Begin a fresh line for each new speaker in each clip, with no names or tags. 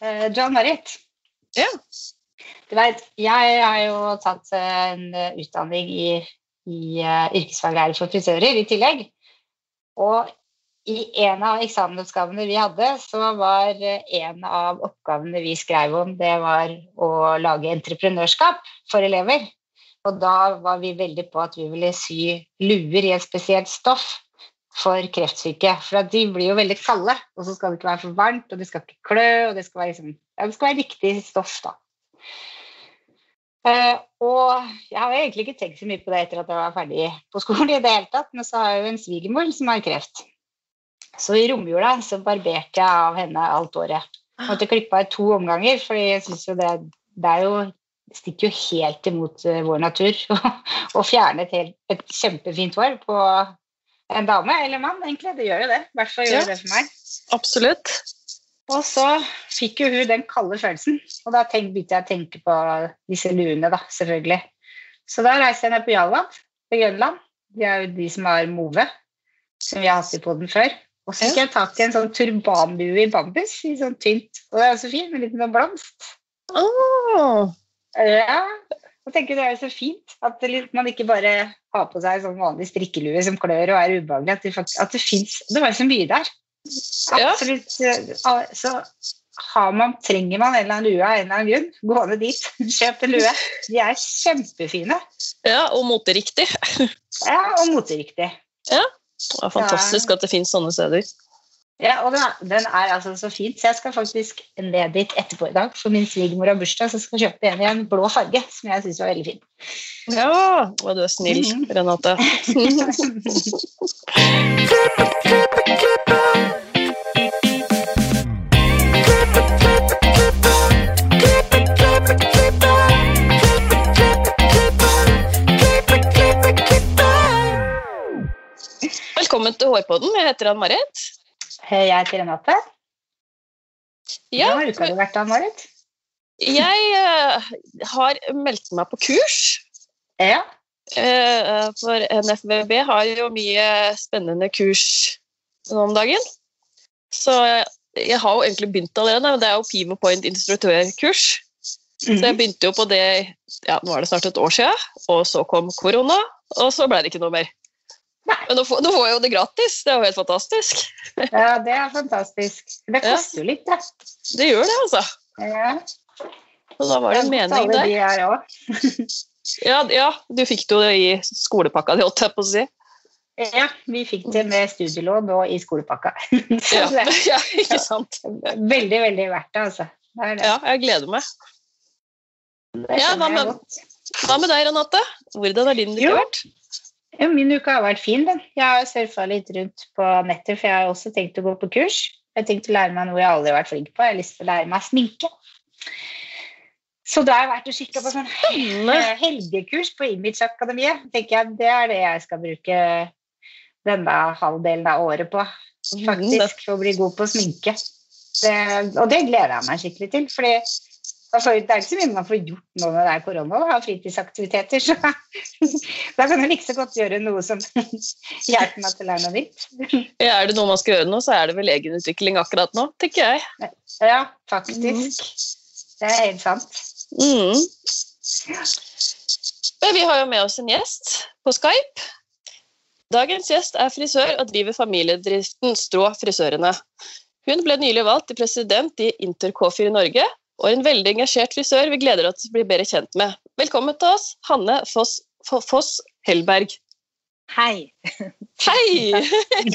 Eh, John Marit.
Ja.
Du vet, jeg har jo tatt en eh, utdanning i, i yrkesfaglærer for frisører i tillegg. Og i en av eksamensoppgavene vi hadde, så var eh, en av oppgavene vi skrev om, det var å lage entreprenørskap for elever. Og da var vi veldig på at vi ville sy luer i et spesielt stoff for kreftsyke. For at de blir jo veldig kalde, og så skal det ikke være for varmt, og det skal ikke klø, og det skal være, liksom, ja, det skal være riktig stoff, da. Uh, og jeg har egentlig ikke tenkt så mye på det etter at jeg var ferdig på skolen, i det hele tatt, men så har jeg jo en svigermor som har kreft. Så i romjula så barberte jeg av henne alt året. Jeg måtte klippe av to omganger, for jeg syns jo det, det er jo det stikker jo helt imot uh, vår natur å fjerne et, helt, et kjempefint hår på en dame eller mann, egentlig. Det gjør jo det. I hvert fall gjør
Ja.
det for meg.
Absolutt.
Og så fikk jo hun den kalde følelsen, og da tenk, begynte jeg å tenke på disse luene, da, selvfølgelig. Så da reiste jeg ned på Jalland, på Grønland. De er jo de som har move, som vi har hatt i poden før. Og så fikk jeg tak i en sånn turbanbue i bambus, i sånn tynt. Og det er jo så fint, med en liten sånn blomst.
Åh,
Ja, og tenker det er jo så fint at man ikke bare har på seg sånn vanlig strikkelue som klør og er ubehagelig. At det, fakt- at det fins Det var jo så mye der. Absolutt. Ja. Så har man, trenger man en eller annen lue av en eller annen grunn, gå ned dit. Kjøp en lue. De er kjempefine.
ja, og moteriktig.
Ja, og moteriktig.
Det er fantastisk at det finnes sånne steder.
Ja, og den er, den er altså så fint, så jeg skal faktisk ned dit etterpå i dag. For min svigermor har bursdag, så jeg skal kjøpe en i en blå farge, som jeg syns var veldig fin.
Ja, og du er snill,
Mhm.
Renate. Velkommen til Hårpodden. Jeg heter Ann Marit.
Jeg heter Renate.
Ja,
Hvordan har uka di vært, Ann Marit?
jeg eh, har meldt meg på kurs.
Ja.
Eh, for NFVB har jo mye spennende kurs nå om dagen. Så jeg har jo egentlig begynt allerede, men det er jo Pivo Point instruktørkurs. Så
Mhm.
jeg begynte jo på det ja, nå er det snart et år siden, og så kom korona, og så ble det ikke noe mer.
Nei.
Men nå får, nå får jeg jo det gratis. Det er jo helt fantastisk.
Ja, det er fantastisk. Det koster jo litt, da.
Det gjør det, altså.
Ja.
Og da var det en mening der.
de her.
Ja, ja, du fikk det jo i skolepakka di, holdt jeg på å si.
Ja, vi fikk det med studielån og i skolepakka.
Ja,
det
ja ikke sant?
veldig, veldig verdt det, altså. Det det.
Ja, jeg gleder meg. Ja, hva med- Hva med deg, Renate? Hvordan har din uke vært?
Ja, min uke har vært fin, den. Jeg har surfa litt rundt på nettet, for jeg har også tenkt å gå på kurs. Jeg har tenkt å lære meg noe jeg aldri har vært flink på. Jeg har lyst til å lære meg sminke. Så da har jeg vært og kikka på sånn helgekurs på Imageakademiet. tenker jeg, Det er det jeg skal bruke denne halvdelen av året på. Faktisk, for å bli god på sminke. Det, og det gleder jeg meg skikkelig til. fordi altså, det er ikke så mye man får gjort nå når det er korona, å ha fritidsaktiviteter. Så da kan jeg like så godt gjøre noe som hjelper meg til å lære noe nytt.
Ja, er det noe man skal gjøre nå, så er det vel egenutvikling akkurat nå, tenker jeg.
Ja, faktisk. Det er helt sant.
Mm. Men vi har jo med oss en gjest på Skype. Dagens gjest er frisør og driver familiedriften Strå Frisørene. Hun ble nylig valgt til president i Intercoffee i Norge, og en veldig engasjert frisør vi gleder oss til å bli bedre kjent med. Velkommen til oss, Hanne Foss, Foss Hellberg.
Hei.
Hei!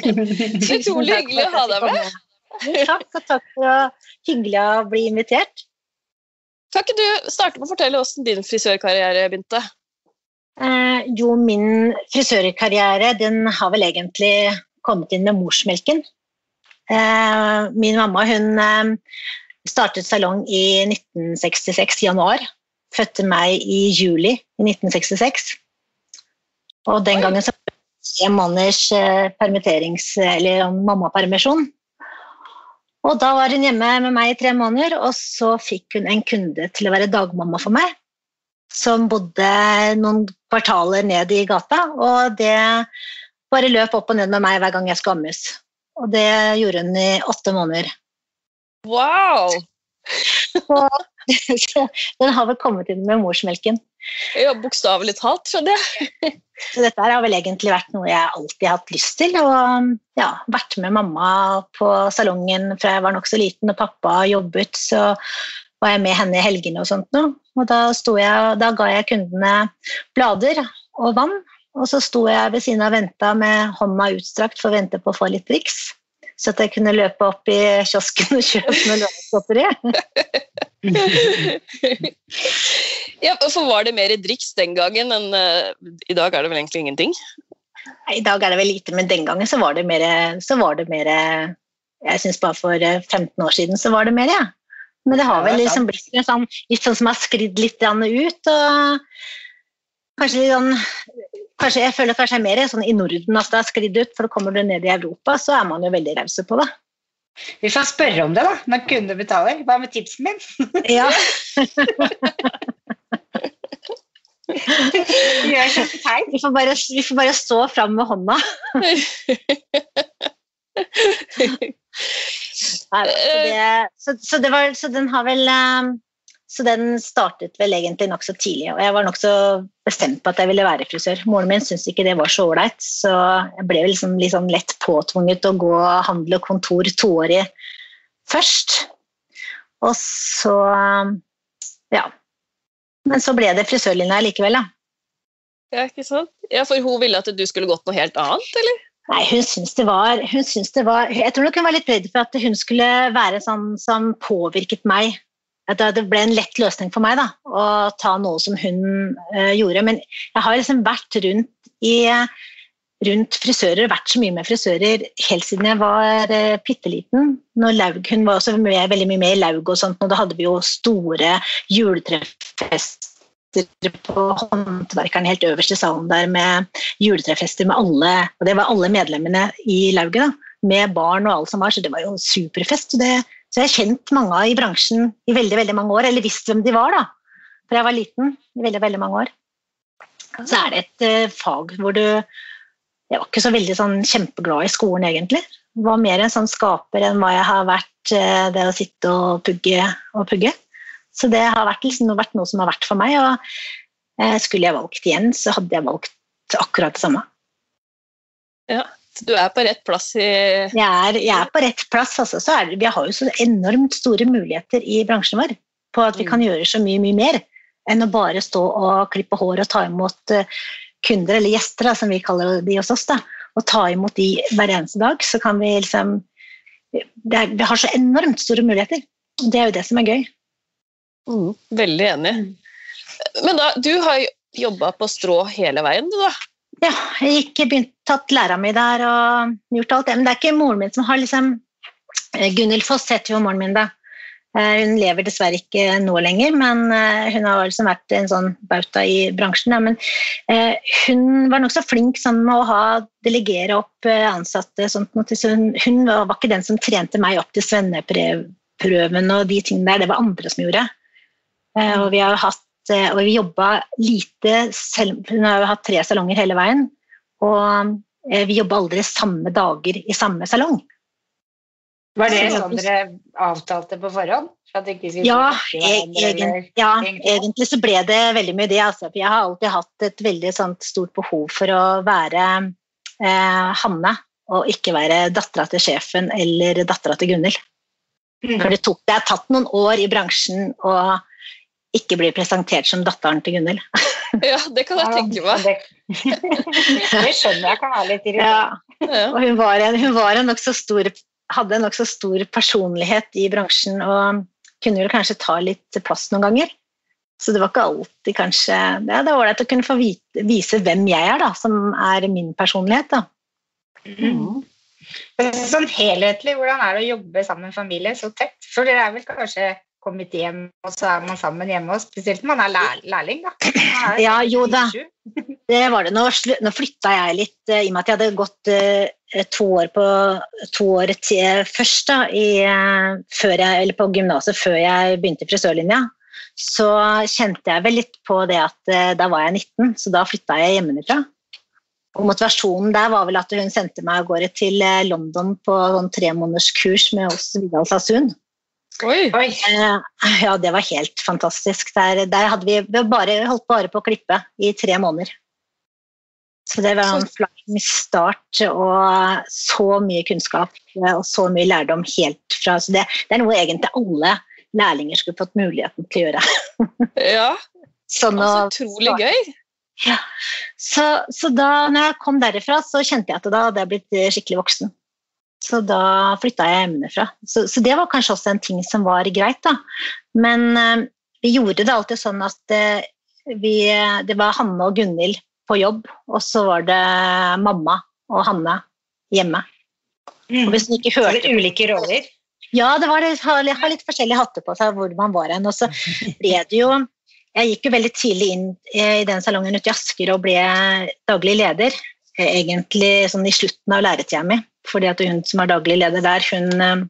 Utrolig hyggelig å ha deg med.
Takk, og takk for å hyggelig å bli invitert.
Kan ikke du starte med å fortelle hvordan din frisørkarriere begynte?
Eh, jo, min frisørkarriere den har vel egentlig kommet inn med morsmelken. Eh, min mamma hun eh, startet salong i 1966, januar. Fødte meg i juli i 1966. Og den gangen så var det tre måneders eh, permitterings- eller mammapermisjon. Og da var hun hjemme med meg i tre måneder, og så fikk hun en kunde til å være dagmamma for meg. Som bodde noen kvartaler ned i gata, og det bare løp opp og ned med meg hver gang jeg skulle ammes. Og det gjorde hun i åtte måneder.
Wow!
Så, så den har vel kommet inn med morsmelken.
Ja, Bokstavelig talt, skjønner jeg.
Så dette har vel egentlig vært noe jeg alltid har hatt lyst til. Og ja, vært med mamma på salongen fra jeg var nokså liten og pappa jobbet, så var jeg med henne i helgene og sånt noe. Og da, jeg, da ga jeg kundene blader og vann, og så sto jeg ved siden av venta med hånda utstrakt for å vente på å få litt driks. Så at jeg kunne løpe opp i kiosken og kjøpe noe lørdagsgodteri.
ja, for var det mer driks den gangen enn uh, i dag er det vel egentlig ingenting?
I dag er det vel lite, men den gangen så var det mer, var det mer Jeg syns bare for 15 år siden så var det mer, ja. Men det har vel liksom blitt sånn, litt sånn som har sklidd litt ut. og kanskje litt sånn kanskje, Jeg føler kanskje mer sånn i Norden at det har sklidd ut, for kommer du ned i Europa, så er man jo veldig rause på det.
Vi får spørre om det, da, når kunder betaler. Hva med tipsen min?
Ja.
Gjør sånn tegn.
Vi får bare, vi får bare stå fram med hånda. Nei, så, det, så, så, det var, så den har vel um, så den startet vel egentlig nokså tidlig. Og jeg var nokså bestemt på at jeg ville være frisør. Moren min syntes ikke det var så ålreit, så jeg ble liksom, liksom lett påtvunget å gå handel og kontor toårig først. Og så ja. Men så ble det frisørlinja likevel, da.
Ja, ikke sant? Ja, For hun ville at du skulle gått noe helt annet, eller?
Nei, hun syns det var, hun syns det var Jeg tror nok hun var litt redd for at hun skulle være sånn som påvirket meg at det ble en lett løsning for meg da, å ta noe som hun uh, gjorde. Men jeg har liksom vært rundt, i, rundt frisører, vært så mye med frisører helt siden jeg var uh, liten. Hun var også med, veldig mye med i Laug, og sånt, og da hadde vi jo store juletrefester på håndverkeren helt øverst i salen der med juletrefester med alle, og det var alle medlemmene i lauget. da, Med barn og alt som var, så det var jo superfest. og det så jeg har kjent mange i bransjen i veldig veldig mange år, eller visst hvem de var da, for jeg var liten i veldig veldig mange år. Så er det et uh, fag hvor du Jeg var ikke så veldig sånn kjempeglad i skolen, egentlig. Jeg var mer en sånn skaper enn hva jeg har vært uh, det å sitte og pugge og pugge. Så det har vært, liksom, vært noe som har vært for meg. og uh, Skulle jeg valgt igjen, så hadde jeg valgt akkurat det samme.
Ja, du er på rett plass i
Jeg er, jeg er på rett plass. Altså, det, vi har jo så enormt store muligheter i bransjen vår på at vi kan mm. gjøre så mye, mye mer enn å bare stå og klippe hår og ta imot uh, kunder, eller gjester, da, som vi kaller de hos oss. Da, og ta imot de hver eneste dag. Så kan vi liksom er, Vi har så enormt store muligheter. Det er jo det som er gøy.
Mm, veldig enig. Men da, du har jobba på strå hele veien, du da?
Ja, jeg gikk, begynt, tatt læra mi der og gjort alt det. Men det er ikke moren min som har liksom eh, Gunhild Foss heter jo moren min, da. Eh, hun lever dessverre ikke nå lenger, men eh, hun har liksom vært en sånn bauta i bransjen. Ja. Men hun var nokså flink sånn, med å ha, delegere opp ansatte. Sånt, hun, hun, var ikke den som trente meg opp til svenneprøven og de tingene der, det var andre som gjorde. Og vi har hatt og vi jobba lite selv, Hun har jo hatt tre salonger hele veien. Og eh, vi jobba aldri samme dager i samme salong.
Var det sånn dere avtalte på forhånd?
Ja, egen, ja, egentlig så ble det veldig mye det. Altså, for jeg har alltid hatt et veldig sånt, stort behov for å være eh, Hanne og ikke være dattera til sjefen eller dattera til Gunhild. Mm. For det, tok, det har tatt noen år i bransjen å ikke bli presentert som datteren til Gunhild.
ja, det kan jeg tenke meg.
Det, det skjønner jeg kan være litt irriterende.
Ja. Og hun var en, hun var en nokså stor hadde en nokså stor personlighet i bransjen og kunne vel kanskje ta litt plass noen ganger. Så det var ikke alltid kanskje Det er ålreit å kunne få vite, vise hvem jeg er, da, som er min personlighet. da.
Mm. Sånn helhetlig, hvordan er det å jobbe sammen med familie så tett? For dere er vel kanskje kommet hjem, og så er man sammen hjemme. Og spesielt når man er lær lærling, da.
Ja, jo da. Det var det. Nå, nå flytta jeg litt, uh, i og med at jeg hadde gått uh, to år på to år til, først da, i, uh, jeg, eller på gymnaset før jeg begynte i frisørlinja. Så kjente jeg vel litt på det at da var jeg 19, så da flytta jeg hjemmefra. Og motivasjonen der var vel at hun sendte meg av gårde til London på sånn tremånederskurs med oss Vidal Sasun.
Oi.
Oi.
Eh, ja, det var helt fantastisk. Der, der hadde vi, vi bare, holdt bare på å klippe i tre måneder. Så det var en flying start og så mye kunnskap og så mye lærdom helt fra Så det, det er noe egentlig alle lærlinger skulle fått muligheten til å gjøre.
Ja,
Sånn å
altså, utrolig gøy.
Ja. Så, så da når jeg kom derifra, så kjente jeg at da hadde jeg blitt eh, skikkelig voksen. Så da flytta jeg hjemmefra. Så, så det var kanskje også en ting som var greit, da. Men eh, vi gjorde det alltid sånn at eh, vi, det var Hanne og Gunhild på jobb, og så var det mamma og Hanne hjemme.
Mm.
Og hvis du ikke hørte
det ulike roller.
ja, det var det. Har, har litt forskjellige hatter på seg hvor man var hen. Og så ble det jo Jeg gikk jo veldig tidlig inn i den salongen ute i Asker og ble daglig leder. Egentlig sånn i slutten av læretida mi. Fordi at hun som er daglig leder der, hun, eh,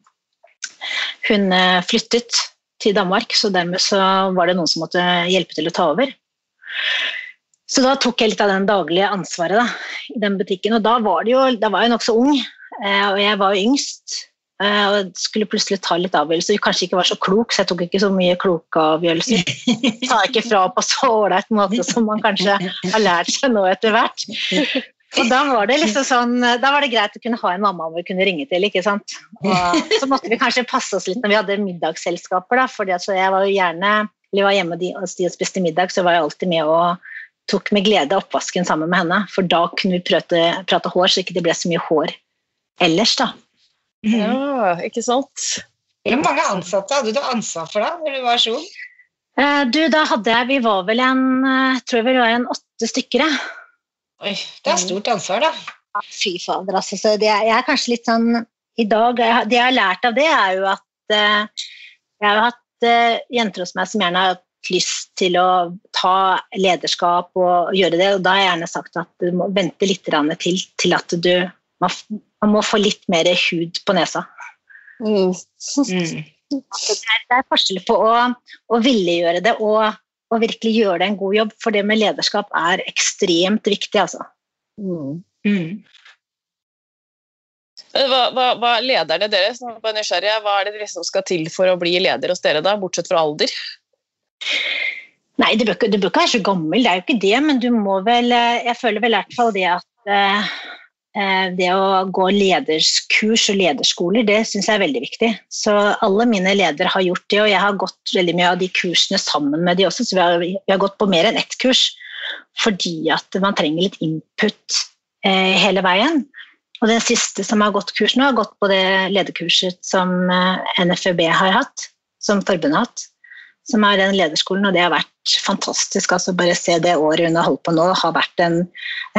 hun eh, flyttet til Danmark. Så dermed så var det noen som måtte hjelpe til å ta over. Så da tok jeg litt av den daglige ansvaret da, i den butikken. Og da var, det jo, da var jeg nokså ung, eh, og jeg var yngst. Og skulle plutselig ta litt avgjørelser. Kanskje ikke var så klok, så jeg tok ikke så mye kloke avgjørelser. Sa ikke fra på så ålreit måte som man kanskje har lært seg nå etter hvert. Og da var det liksom sånn, da var det greit å kunne ha en mamma vi kunne ringe til. ikke sant? Og så måtte vi kanskje passe oss litt når vi hadde middagsselskaper. da, fordi altså jeg var jo gjerne, eller var hjemme og hos de og spiste middag, så var jeg alltid med og tok med glede oppvasken sammen med henne. For da kunne vi prate, prate hår, så ikke det ble så mye hår ellers. da.
Ja, ikke sant?
Hvor mange ansatte hadde du ansvar for da når du var så ung?
Eh, Du, da hadde jeg, Vi var vel en eh, jeg tror vi var en åtte stykker. jeg.
Oi, det er stort ansvar, da.
Ja, Fy fader, altså. Så det, er- jeg er kanskje litt sånn i dag jeg Det jeg har lært av det, er jo at eh, jeg har hatt eh, jenter hos meg som gjerne har hatt lyst til å ta lederskap og gjøre det, og da har jeg gjerne sagt at du må vente litt til til at du man, man må få litt mer hud på nesa.
Mm.
Mm.
Det er, det er forskjell på å, å ville gjøre det og å virkelig gjøre det en god jobb, for det med lederskap er ekstremt viktig. altså.
Mm.
Mm.
Hva, hva, hva er lederne deres? på er jeg bare nysgjerrig. Hva er det dere liksom skal til for å bli leder hos dere, da, bortsett fra alder?
Nei, du bør, ikke, du bør ikke være så gammel, det er jo ikke det, men du må vel eh, Jeg føler vel i hvert fall det at eh, eh, det å gå lederskurs og lederskoler, det syns jeg er veldig viktig. Så alle mine ledere har gjort det, og jeg har gått veldig mye av de kursene sammen med de også, så vi har, vi har gått på mer enn ett kurs. Fordi at man trenger litt input eh, hele veien. Og den siste som har gått kurs nå, har gått på det lederkurset som eh, NFØB har hatt, som forbundet har hatt som er den lederskolen, og det har vært fantastisk. altså Bare se det året hun har holdt på nå, har vært en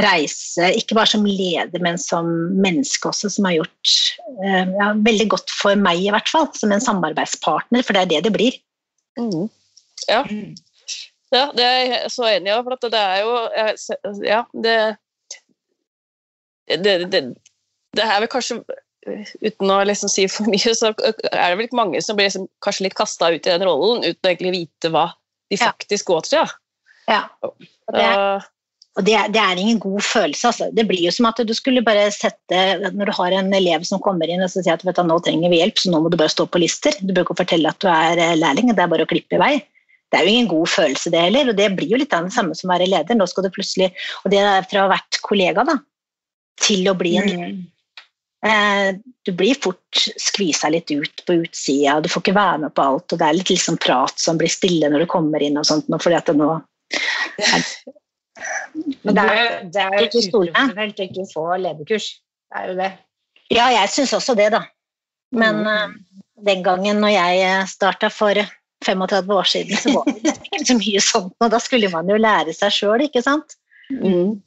reise, ikke bare som leder, men som menneske også, som har gjort eh, ja, veldig godt for meg, i hvert fall, som en samarbeidspartner, for det er det det blir.
Mm. Ja.
Mm.
ja, det er jeg så enig i. For at det er jo Ja, det det, det det er vel kanskje Uten å liksom si for mye, så er det vel ikke mange som blir liksom kanskje litt kasta ut i den rollen uten å egentlig vite hva de
Ja.
faktisk går til. Ja.
Ja. Og det er, og det, er- det er ingen god følelse. Altså. Det blir jo som at du skulle bare sette Når du har en elev som kommer inn og så sier at vet du, nå trenger vi hjelp, så nå må du bare stå på lister. Du bør ikke fortelle at du er eh, lærling, det er bare å klippe i vei. Det er jo ingen god følelse, det heller. Og det blir jo litt av det samme som å være leder. Nå skal du plutselig Og det er fra å ha vært kollega da, til å bli en
Mm.
Eh, du blir fort skvisa litt ut på utsida, du får ikke være med på alt. Og det er litt liksom prat som blir stille når du kommer inn og sånt. fordi at det nå
Men det er, det er
stole.
uprofesjonelt å ikke få lederkurs. Det er jo det.
Ja, jeg syns også det, da. Men
Mm.
eh, den gangen når jeg starta for 35 år siden, så var det ikke så mye sånt. Og da skulle man jo lære seg sjøl, ikke sant.
Mm.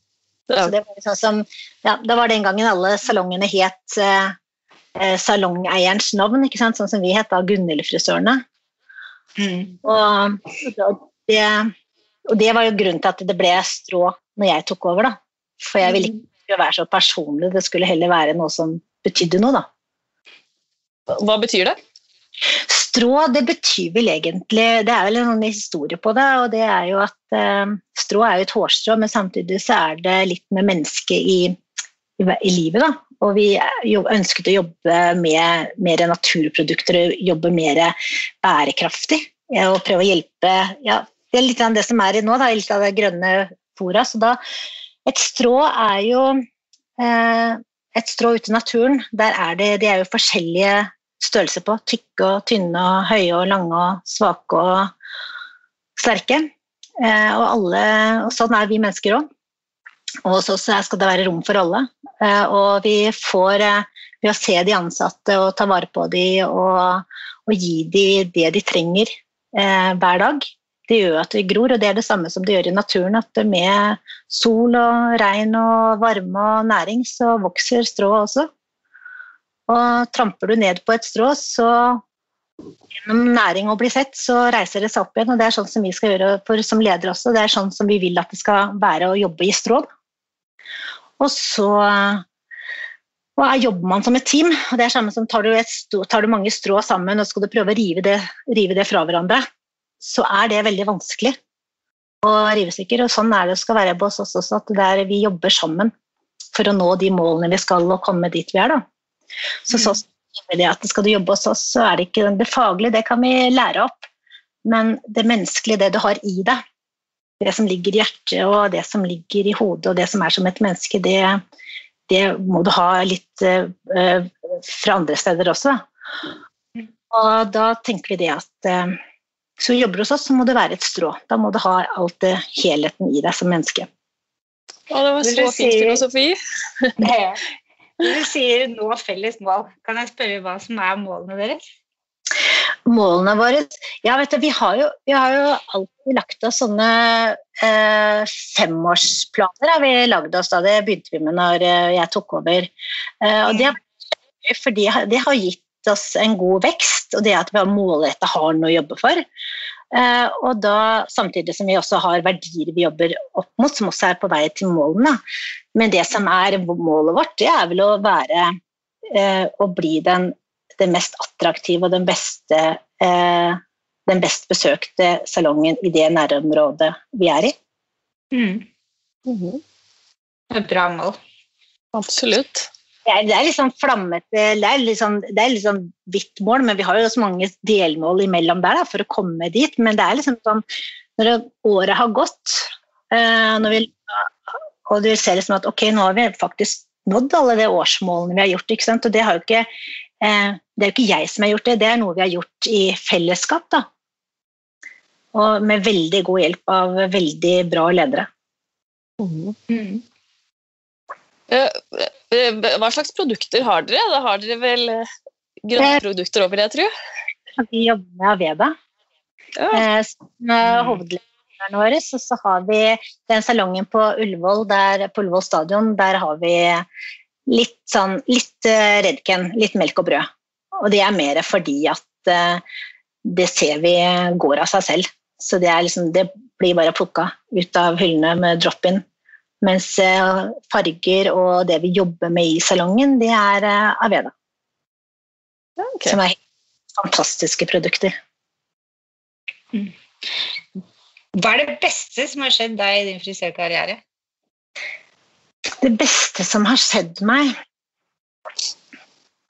Ja.
Så det var sånn som, ja, da var den gangen alle salongene het eh, eh, salongeierens navn, ikke sant? sånn som vi het da, Gunhild-frisørene.
Mm.
Og, og, det, og det var jo grunnen til at det ble strå når jeg tok over, da. For jeg ville ikke være så personlig, det skulle heller være noe som betydde noe, da.
Hva betyr det?
Strå, det betyr vel egentlig Det er vel en sånn historie på det, og det er jo at eh, strå er jo et hårstrå, men samtidig så er det litt med mennesket i, i, i livet, da. Og vi ønsket å jobbe med mer naturprodukter og jobbe mer bærekraftig. Og prøve å hjelpe ja, Det er litt av det som er i nå, da, litt av det grønne fora. Så da Et strå er jo eh, et strå ute i naturen. Der er det, det er jo forskjellige størrelser på. Tykke og tynne og høye og lange og svake og sterke. Eh, og, alle, og sånn er vi mennesker òg. Og hos oss skal det være rom for alle. Eh, og vi får eh, ved å se de ansatte og ta vare på dem og, og gi dem det de trenger eh, hver dag. Det gjør at det gror, og det er det samme som det gjør i naturen. At med sol og regn og varme og næring, så vokser strået også. Og tramper du ned på et strå, så gjennom næring og bli sett, så reiser det seg opp igjen. Og det er sånn som vi skal gjøre for, som ledere også. Det er sånn som vi vil at det skal være å jobbe i strå. Og så og jobber man som et team. og det er samme som Tar du, et, tar du mange strå sammen og skal du prøve å rive det, rive det, fra hverandre, så er det veldig vanskelig å rive stykker. Og sånn er det skal være på oss også, at vi jobber sammen for å nå de målene vi skal og komme dit vi er. Da. Så, så myndigheten skal du jobbe hos oss, så er det ikke det faglige, det kan vi lære opp. Men det menneskelige, det du har i deg, det som ligger i hjertet og det som ligger i hodet og det som er som et menneske, det, det må du ha litt uh, fra andre steder også. Og da tenker vi det at uh, så jobber du hos oss, så må det være et strå. Da må du ha alt det helheten i deg som menneske.
Å, det var så fint filosofi.
Du sier nå felles mål. Kan jeg spørre hva som er målene deres?
målene våre Ja, vet du, vi har jo, vi har jo alltid lagt oss sånne eh, femårsplaner. Har vi lagd oss da, Det begynte vi med når eh, jeg tok over. Eh, og det, fordi det har gitt oss en god vekst, og det at vi har målretta har noe å jobbe for. Uh, og da, Samtidig som vi også har verdier vi jobber opp mot, som også er på vei til målene. Men det som er målet vårt, det er vel å være uh, å bli den den mest attraktive og den beste, eh, den best besøkte salongen i det nærområdet vi er i.
Mm. Mm -hmm. Et bra mål.
Absolutt.
Det er, litt sånn flammete, det er litt sånn, det er litt sånn hvitt mål, men vi har jo så mange delmål imellom der da, for å komme dit. Men det er liksom sånn når året har gått, eh, vi, og du ser liksom at ok, nå har vi faktisk nådd alle de årsmålene vi har gjort. ikke sant? Og det har jo ikke Eh, det er jo ikke jeg som har gjort det, det er noe vi har gjort i fellesskap. Da. Og med veldig god hjelp av veldig bra ledere. Mm.
Hva slags produkter har dere? Da har dere vel grønne produkter òg, det, tror
tro? Vi jobber med Aveda. Ja. Som hovedlederen vår. Og så har vi den salongen på Ullevål, der, på Ullevål stadion. Der har vi litt sånn litt Redken, litt melk og brød. Og det er mer fordi at det ser vi går av seg selv. Så det, liksom, det blir bare plukka ut av hyllene med drop-in. Mens uh, farger og det vi jobber med i salongen, det er uh, Aveda. Okay. Som er fantastiske produkter.
Mm. Hva er det beste som har skjedd deg i din frisørkarriere?
Det beste som har skjedd meg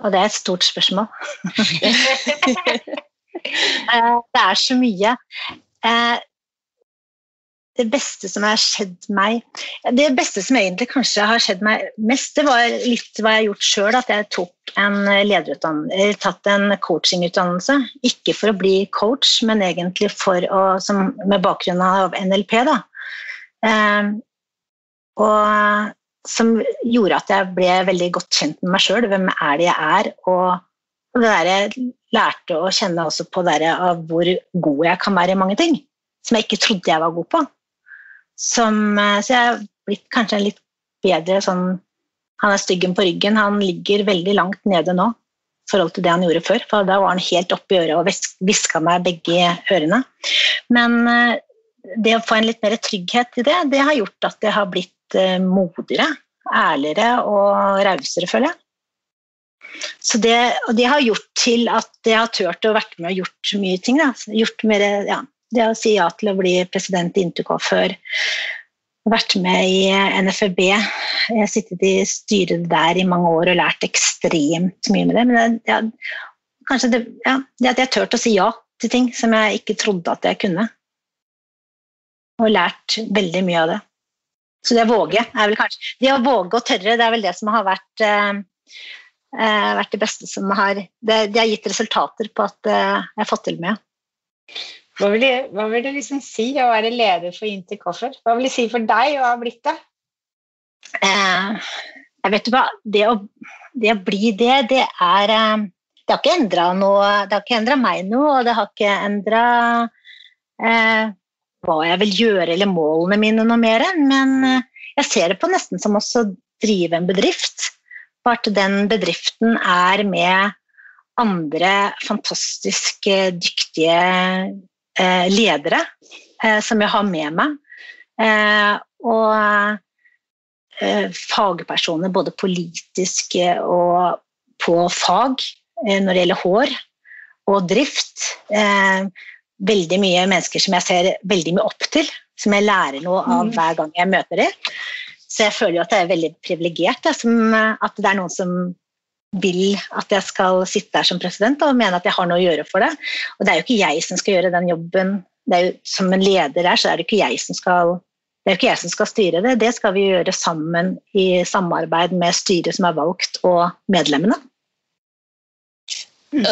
Og det er et stort spørsmål. Eh, det er så mye. Det beste som har skjedd meg Det beste som egentlig kanskje har skjedd meg mest, det var litt hva jeg har gjort sjøl. At jeg tok en tatt en coachingutdannelse. Ikke for å bli coach, men egentlig å, som, med bakgrunn av NLP. Da. Eh, og som gjorde at jeg ble veldig godt kjent med meg sjøl. Hvem er det jeg er? Og det der jeg lærte å kjenne også på det av hvor god jeg kan være i mange ting. Som jeg ikke trodde jeg var god på. Som, eh, så jeg har blitt kanskje litt bedre sånn Han er styggen på ryggen. Han ligger veldig langt nede nå i forhold til det han gjorde før. For da var han helt oppi øret og hviska meg begge ørene. Men eh, det å få en litt mer trygghet i det, det har gjort at jeg har blitt Eh, modigere, ærligere og rausere, føler jeg. Så det, og det har gjort til at jeg har turt å vært med og gjort mye ting. Da. Gjort mer, ja, det å si ja til å bli president i Interco før vært med i NFB, Jeg har sittet i styret der i mange år og lært ekstremt mye med det. Men det, ja, kanskje det, ja, det at jeg turte å si ja til ting som jeg ikke trodde at jeg kunne. Og lært veldig mye av det. Så det å våge er vel kanskje Det å våge og tørre, det er vel det som har vært, eh, eh vært det beste som har det, det, har gitt resultater på at eh, jeg har fått til mye.
Hva vil, det, hva vil det liksom si å være leder for Interkoffer? Hva vil det si for deg å ha blitt det?
Eh, jeg vet hva, det å, det å, bli det, det er eh, Det har ikke endra noe Det har ikke endra meg noe, og det har ikke endra eh, hva jeg vil gjøre eller målene mine noe mer. Men eh, jeg ser det på nesten som å drive en bedrift. Bare at den bedriften er med andre fantastisk dyktige eh, ledere eh, som jeg har med meg. Eh, og eh, fagpersoner, både politiske og på fag, eh, når det gjelder hår og drift. veldig mye mennesker som jeg ser veldig mye opp til, som jeg lærer noe av mm. hver gang jeg møter dem. Så jeg føler jo at jeg er veldig privilegert, at det er noen som vil at jeg skal sitte der som president og mene at jeg har noe å gjøre for det. Og det er jo ikke jeg som skal gjøre den jobben. Det er jo, som en leder der, så er det ikke jeg som skal det er ikke jeg som skal styre det, det skal vi gjøre sammen i samarbeid med styret som er valgt, og medlemmene.
Mm.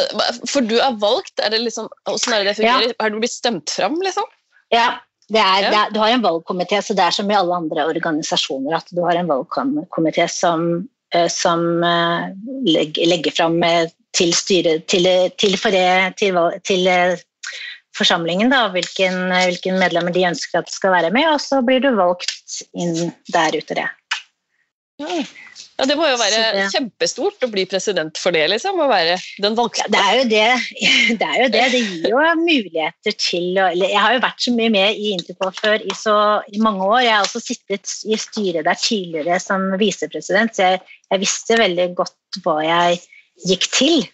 For du er valgt, er det liksom, hvordan er det det fungerer? Ja. Har du blitt stemt fram, liksom?
Ja, det er, det er, du har en valgkomité, så det er som i alle andre organisasjoner at du har en valgkomité som Eh, som eh, legger fram eh, til, styre, til, til, for, til forsamlingen da, hvilken, hvilken, medlemmer de ønsker at skal være med, og så blir du valgt inn der ute. det.
Ja, Det må jo være det, kjempestort å bli president for det, liksom? Å være den valgte.
Ja, det, er jo det. det er jo det. Det gir jo muligheter til å Jeg har jo vært så mye med i Interpol før i så i mange år. Jeg har også sittet i styret der tidligere som visepresident, så jeg, jeg, visste veldig godt hva jeg gikk til.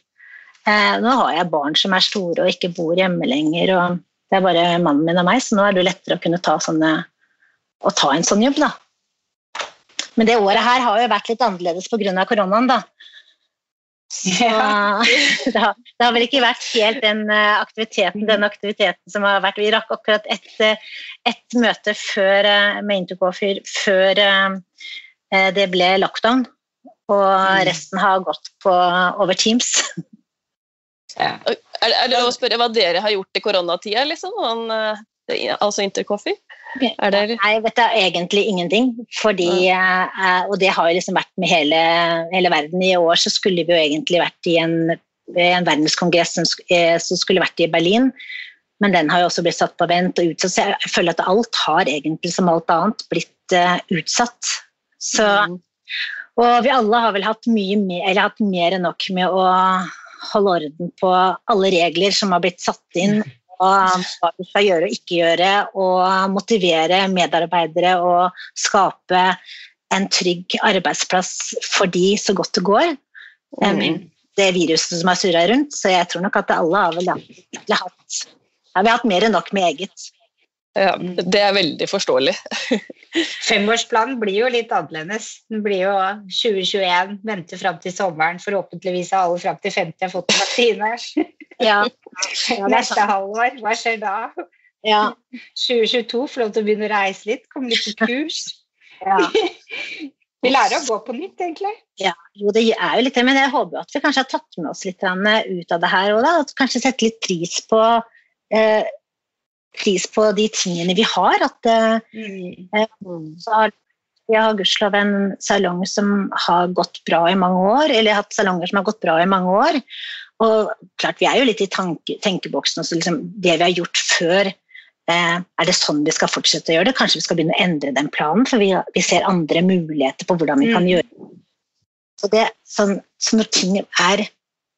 Eh, nå har jeg barn som er store og ikke bor hjemme lenger, og det er bare mannen min og meg, så nå er det lettere å kunne ta, sånne, ta en sånn jobb, da. Men det året her har jo vært litt annerledes pga. koronaen, da. Ja. det, har, det, har, vel ikke vært helt den eh, aktiviteten, den aktiviteten som har vært Vi rakk akkurat ett et møte før, eh, med Intercofer før eh, det ble lockdown. Og mm. resten har gått på over Teams.
Ja. Er, er, det å spørre hva dere har gjort i koronatida, liksom? Altså Intercoffee?
Er det... Nei, vet du, egentlig ingenting. Fordi, ja. Og det har jo liksom vært med hele, hele, verden. I år så skulle vi jo egentlig vært i en, en verdenskongress som, eh, som, skulle vært i Berlin. Men den har jo også blitt satt på vent og utsatt. Så jeg føler at alt har egentlig, som alt annet, blitt uh, utsatt. Så, mm. Og vi alle har vel hatt mye hatt mer enn nok med å holde orden på alle regler som har blitt satt inn og hva vi skal gjøre og ikke gjøre, og motivere medarbeidere og skape en trygg arbeidsplass for de så godt det går. Mm. Det viruset som har surra rundt. Så jeg tror nok at alle har vel hatt, ja, vi har hatt mer enn nok med eget.
Ja, det er veldig forståelig.
Femårsplanen blir jo litt annerledes. Den blir jo 2021, vente fram til sommeren. Forhåpentligvis har alle fram til 50 har fått vaksine.
Ja.
Neste halvår, hva skjer da?
Ja.
2022, få lov til å begynne å reise litt, komme litt på kurs. Ja. Vi lærer å gå på nytt, egentlig.
Ja, jo, det er jo litt det, men jeg håper at vi kanskje har tatt med oss litt ut av det her òg, At kanskje sette litt pris på eh, pris på de tingene vi har. At eh, mm. eh, har, jeg har gudskjelov en salong som har gått bra i mange år, eller jeg har hatt salonger som har gått bra i mange år. Og klart, Vi er jo litt i tanke, tenkeboksen. Også, liksom, det vi har gjort før, eh, er det sånn vi skal fortsette å gjøre det? Kanskje vi skal begynne å endre den planen, for vi, vi ser andre muligheter på hvordan vi kan mm. gjøre det. Så, det, sånn, så når ting er,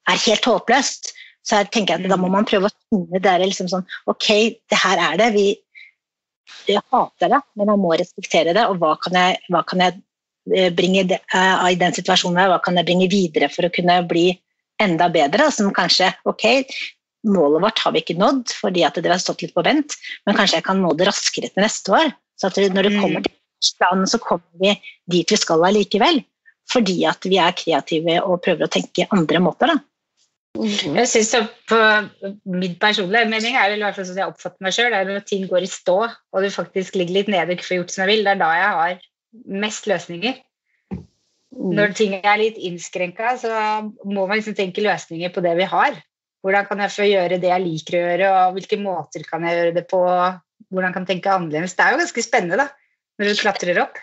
er, helt håpløst, så jeg tenker jeg at da må man prøve å finne det liksom sånn Ok, det her er det. Vi, jeg hater det, men man må respektere det. Og hva kan jeg, hva kan jeg eh, bringe uh, i den situasjonen hva kan jeg bringe videre for å kunne bli enda bedre, som kanskje ok, målet vårt har vi ikke nådd fordi at det har stått litt på vent, men kanskje jeg kan nå det raskere til neste år. Så at når det kommer mm. til planen, så kommer vi dit vi skal allikevel. Fordi at vi er kreative og prøver å tenke andre måter. da.
Mm. Jeg synes på Min personlige mening er i hvert fall sånn jeg oppfatter meg sjøl, er når ting går i stå og du faktisk ligger litt nede og ikke får gjort som jeg vil, det er da jeg har mest løsninger. Mm. Når ting er litt innskrenka, så må man liksom tenke løsninger på det vi har. Hvordan kan jeg få gjøre det jeg liker å gjøre, og hvilke måter kan jeg gjøre det på? Hvordan kan jeg tenke annerledes? Det er jo ganske spennende da, når du klatrer opp.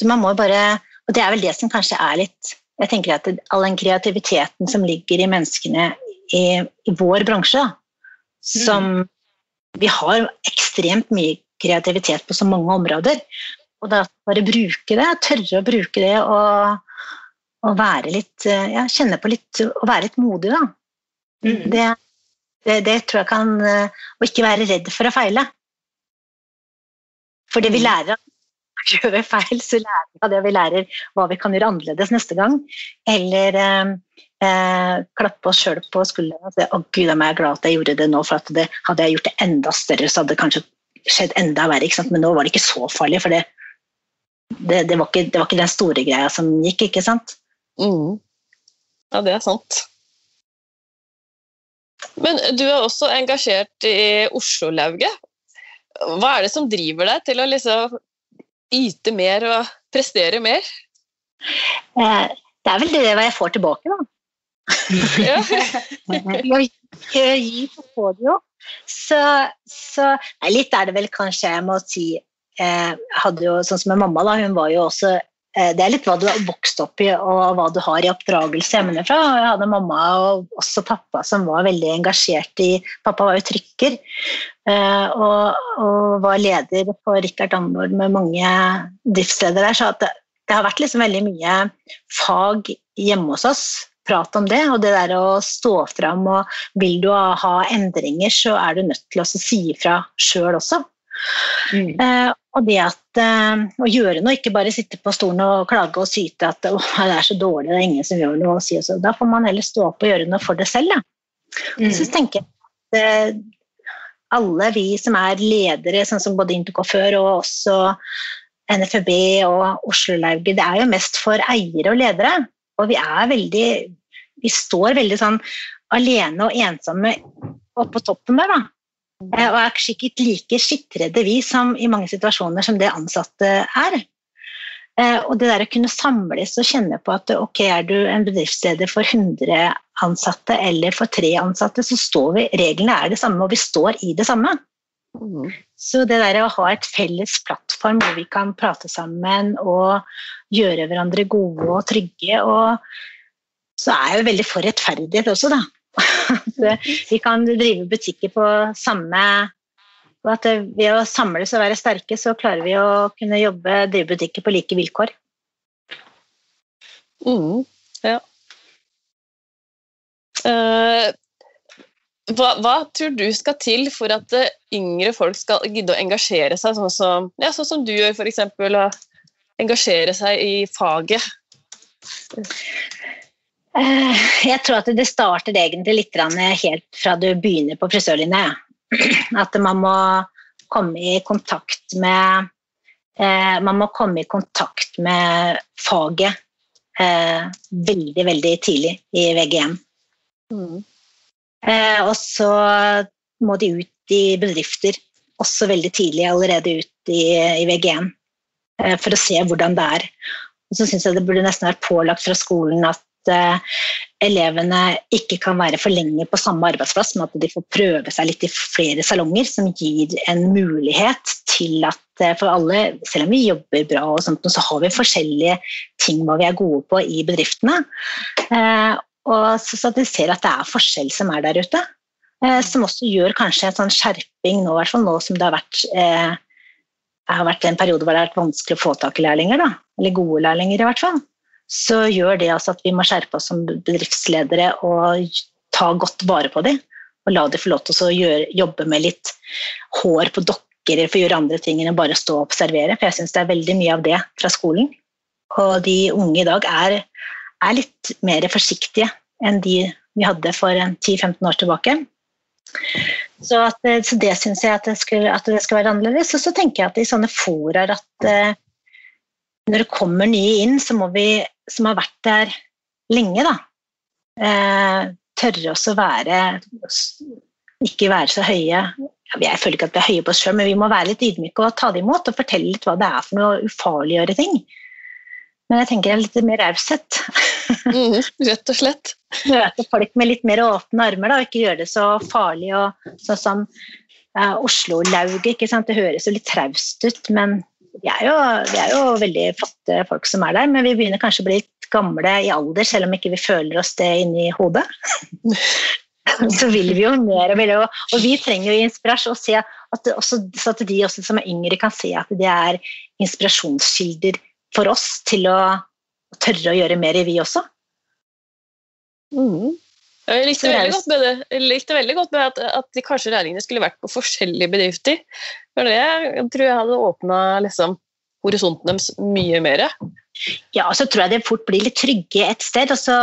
Så man må bare, og Det er vel det som kanskje er litt jeg tenker at All den kreativiteten som ligger i menneskene i, i vår bransje, som mm. Vi har ekstremt mye kreativitet på så mange områder. Og da bare bruke det, tørre å bruke det og, og være litt ja, kjenne på litt Å være litt modig, da. Mm. Det, det, det, tror jeg kan Å ikke være redd for å feile. For det vi lærer lærer gjør vi feil, så lærer vi av det vi lærer hva vi kan gjøre annerledes neste gang. Eller eh, eh klappe oss sjøl på skulderen og si 'Å, gud, jeg er glad at jeg gjorde det nå', for det, hadde jeg gjort det enda større, så hadde det kanskje skjedd enda verre. Men nå var det ikke så farlig, for det, det, det, var ikke, det, var ikke, den store greia som gikk, ikke sant?
Mm. Ja, det er sant. Men du er også engasjert i Oslo-lauget. Hva er det som driver deg til å liksom yte mer og prestere mer?
Eh, det er vel det jeg får tilbake, da. Ja. Gi, på podio. jo. Så, så nei, litt er det vel kanskje jeg må si hadde jo, Sånn som med mamma, da, hun var jo også eh, det er litt hva du har vokst opp i og hva du har i oppdragelse hjemmefra. Jeg hadde mamma og også pappa som var veldig engasjert i Pappa var jo trykker eh, og, og, var leder for Rikard Andord med mange driftsledere der. Så det, det, har vært liksom veldig mye fag hjemme hos oss prat om det. Og det der å stå fram og vil du ha endringer, så er du nødt til å si ifra sjøl også. Mm. Eh, og det at eh, å gjøre noe, ikke bare sitte på stolen og klage og syte at det er så dårlig, det er ingen som gjør noe. Si så. Da får man heller stå opp og gjøre noe for det selv. Mm. Så tenker jeg at eh, alle vi som er ledere, sånn som både Intoco før og også NFB og Oslo-lauget, det er jo mest for eiere og ledere. Og vi er veldig Vi står veldig sånn alene og ensomme oppå toppen der, da. Eh, og er sikkert like skittredde vi som i mange situasjoner som det ansatte er. Eh, og det der å kunne samles og kjenne på at ok, er du en bedriftsleder for 100 ansatte eller for tre ansatte, så står vi Reglene er det samme, og vi står i det samme. Mm. Så det der å ha et felles plattform hvor vi kan prate sammen og gjøre hverandre gode og trygge, og så er jeg jo veldig for rettferdighet også, da. At vi kan drive butikker på samme og at ved å samles og være sterke, så klarer vi å kunne jobbe, drive butikker på like vilkår.
Mm, ja. Uh, hva, hva, tror du skal til for at uh, yngre folk skal gidde å engasjere seg, sånn som, ja, sånn som du gjør, f.eks., og engasjere seg i faget?
Uh, jeg tror at det starter egentlig litt helt fra du begynner på frisørlinja. At man må komme i kontakt med uh, Man må komme i kontakt med faget veldig, veldig tidlig i VGM. Mm. Eh, og så må de ut i bedrifter også veldig tidlig, allerede ut i, i VG1, eh, for å se hvordan det er. Og så syns jeg det burde nesten vært pålagt fra skolen at uh, elevene ikke kan være for lenge på samme arbeidsplass, men at de får prøve seg litt i flere salonger, som gir en mulighet til at for alle, selv om vi jobber bra, og sånt, så har vi forskjellige ting hva vi er gode på i bedriftene. Uh, og så at de ser at det er forskjell som er der ute. Eh, som også gjør kanskje en sånn skjerping nå, fall nå som det har vært eh, har vært en periode hvor det har vært vanskelig å få tak i lærlinger, da. eller gode lærlinger i hvert fall. Så gjør det altså at vi må skjerpe oss som bedriftsledere og ta godt vare på dem. Og la dem få lov til å gjøre, jobbe med litt hår på dokker eller få gjøre andre ting enn å bare stå og observere. For jeg syns det er veldig mye av det fra skolen. Og de unge i dag er er litt mer forsiktige enn de vi hadde for 10-15 år tilbake. Så, at, så det syns jeg at det, skulle, at det, skal være annerledes. Og så tenker jeg at i sånne foraer at uh, når det kommer nye inn, så må vi som har vært der lenge, da, eh, tørre også å være Ikke være så høye. Jeg føler ikke at vi er høye på oss sjøl, men vi må være litt ydmyke og ta det imot og fortelle litt hva det er for noe ufarliggjøre ting. Men jeg tenker jeg er litt mer raushet.
Mm, rett og slett.
Møte folk med litt mer åpne armer da, og ikke gjøre det så farlig. og Sånn som uh, Oslo-lauget. Det høres jo litt traust ut, men vi er, jo, vi er, jo, veldig flotte folk som er der. Men vi begynner kanskje å bli litt gamle i alder, selv om ikke vi føler oss det inni hodet. så vil vi jo mer og mer. Og vi trenger jo inspirasjon, se at også, så at de også som er yngre, kan se at det er inspirasjonskilder for oss til å tørre å gjøre mer i vi også.
Mm. Jeg likte veldig godt med, det. Likte veldig godt med at, at de kanskje regningene skulle vært på forskjellige bedrifter. For det jeg tror jeg hadde åpna liksom, horisonten deres mye mer.
Ja, og så tror jeg det fort blir litt trygge et sted, og så,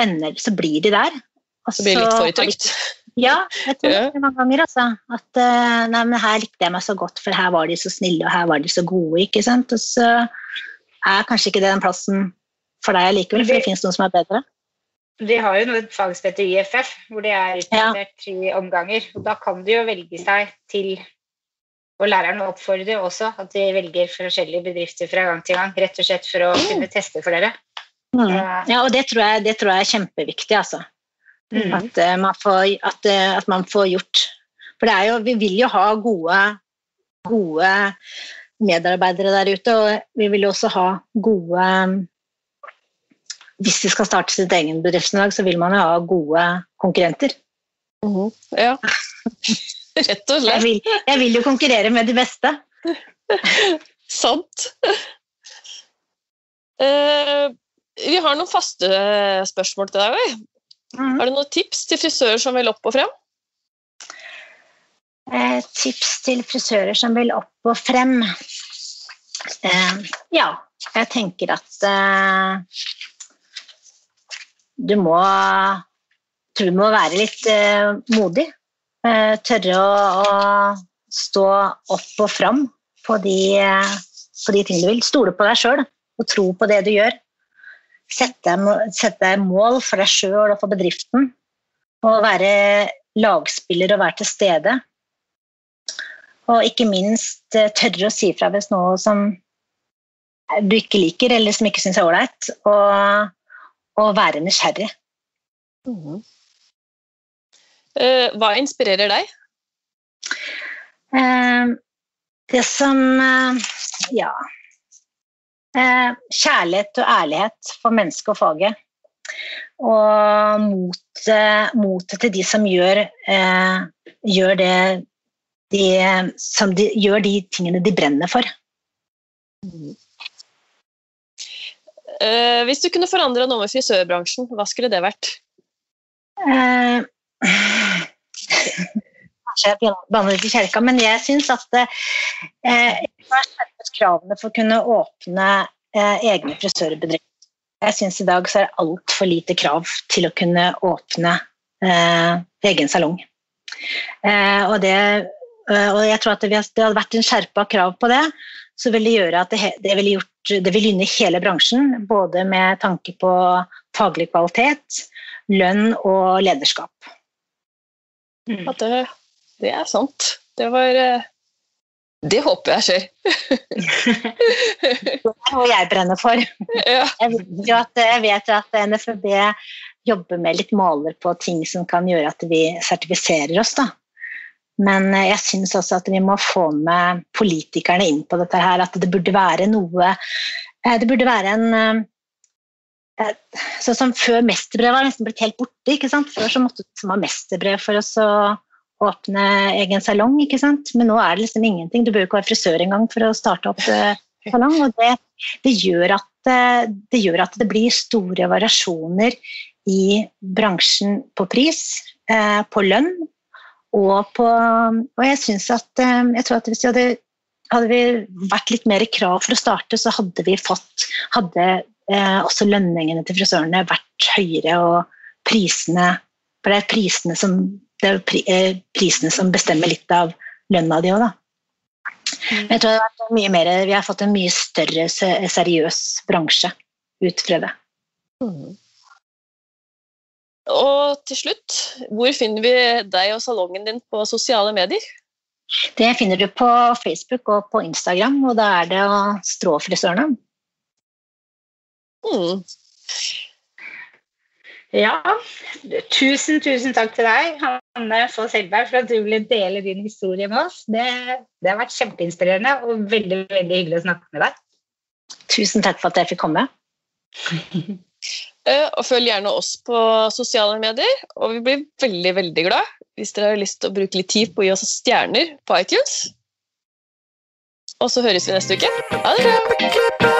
ender, så blir de der.
Og så blir det litt for trygt.
Ja, jeg tror ja. det mange ganger. Altså. At uh, nei, men her likte jeg meg så godt, for her var de så snille, og her var de så gode. ikke sant? Og så er kanskje ikke det den plassen for deg likevel, for det finnes noen som er bedre.
De har jo et fag som heter IFF, hvor de er tre ja. i omganger. og Da kan de jo velge seg til Og læreren oppfordrer også at de velger forskjellige bedrifter fra gang til gang, rett og slett for å mm. kunne teste for dere.
Mm. Ja, og det tror, jeg, det tror jeg er kjempeviktig, altså. Mm. At, uh, man får, at, uh, at, man får, gjort For det er jo, vi vil jo ha gode, gode medarbeidere der ute, og vi vil jo også ha gode hvis de skal starte sitt egen bedriftslag, så vil man jo ha gode konkurrenter.
Mm -hmm. Ja, rett og slett.
Jeg vil, jeg vil, jo konkurrere med de beste.
Sant. Uh, vi har noen faste spørsmål til deg. Mm -hmm. Har du noen tips til frisører som vil opp og frem?
Uh, tips til frisører som vil opp og frem? Uh, ja, jeg tenker at du må tror du må være litt eh, modig. Eh, tørre å, å, stå opp og fram på de, eh, på de tingene du vil. Stole på deg sjøl og tro på det du gjør. Sette deg mål for deg sjøl og for bedriften. Og være lagspiller og være til stede. Og ikke minst eh, tørre å si fra hvis noe som du ikke liker, eller som ikke syns er ålreit. Og være nysgjerrig. Mm.
Uh, hva inspirerer deg?
Uh, det som uh, Ja. kjærlighet og ærlighet for mennesket og faget. Og motet mot til de som gjør, gjør det de, som de, gjør de tingene de brenner for. Mm.
Uh, hvis du kunne forandra noe med frisørbransjen, hva skulle det vært?
Uh, kanskje jeg banner litt i kjelka, men jeg syns at uh, jeg har skjerpet kravene for å kunne åpne egne frisørbedrifter. Jeg syns i dag så er det altfor lite krav til å kunne åpne egen salong. og det og jeg tror at det hadde vært en skjerpa krav på det, så vil det gjøre at det, det vil, gjort det vil gynne hele bransjen, både med tanke på faglig kvalitet, lønn og lederskap.
Mm. At det, det, er sant. Det var eh, Det håper jeg skjer.
det er noe jeg brenner for. Ja. Jeg, vet at, jeg vet at NFB jobber med litt måler på ting som kan gjøre at vi sertifiserer oss. da. Men eh, jeg syns også at vi må få med politikerne inn på dette her. At det burde være noe eh, Det burde være en eh, Sånn som før mesterbrev var nesten blitt helt borte. ikke sant? Før så måtte du ha mesterbrev for å åpne egen salong. ikke sant? Men nå er det liksom ingenting. Du bør ikke være frisør engang for å starte opp salong. Og det, det, gjør at, det gjør at det blir store variasjoner i bransjen på pris, på lønn og, på, og jeg synes at eh, jeg tror at hvis vi hadde, hadde vi vært litt mer i krav for å starte, så hadde vi fått hadde eh, også lønningene til frisørene vært høyere, og prisene For det er prisene som, det er pri, eh, prisene som bestemmer litt av lønna di òg, da. Men jeg tror det har vært mye mer, vi har fått en mye større seriøs bransje ut fra det. Mm.
Og til slutt, hvor finner vi deg og salongen din på sosiale medier?
Det finner du på Facebook og på Instagram, og da er det Stråfrisørene. Mm.
Ja, tusen, tusen takk til deg, Hanne Foss Helberg, for at du ville dele din historie med oss. Det, det, har vært kjempeinspirerende og veldig, veldig hyggelig å snakke med deg.
Tusen takk for at jeg fikk komme.
Og følg gjerne oss på sosiale medier, og vi blir veldig, veldig glad hvis dere har lyst til å bruke litt tid på å gi oss stjerner på iTunes. Og så høres vi neste uke. Ha det bra!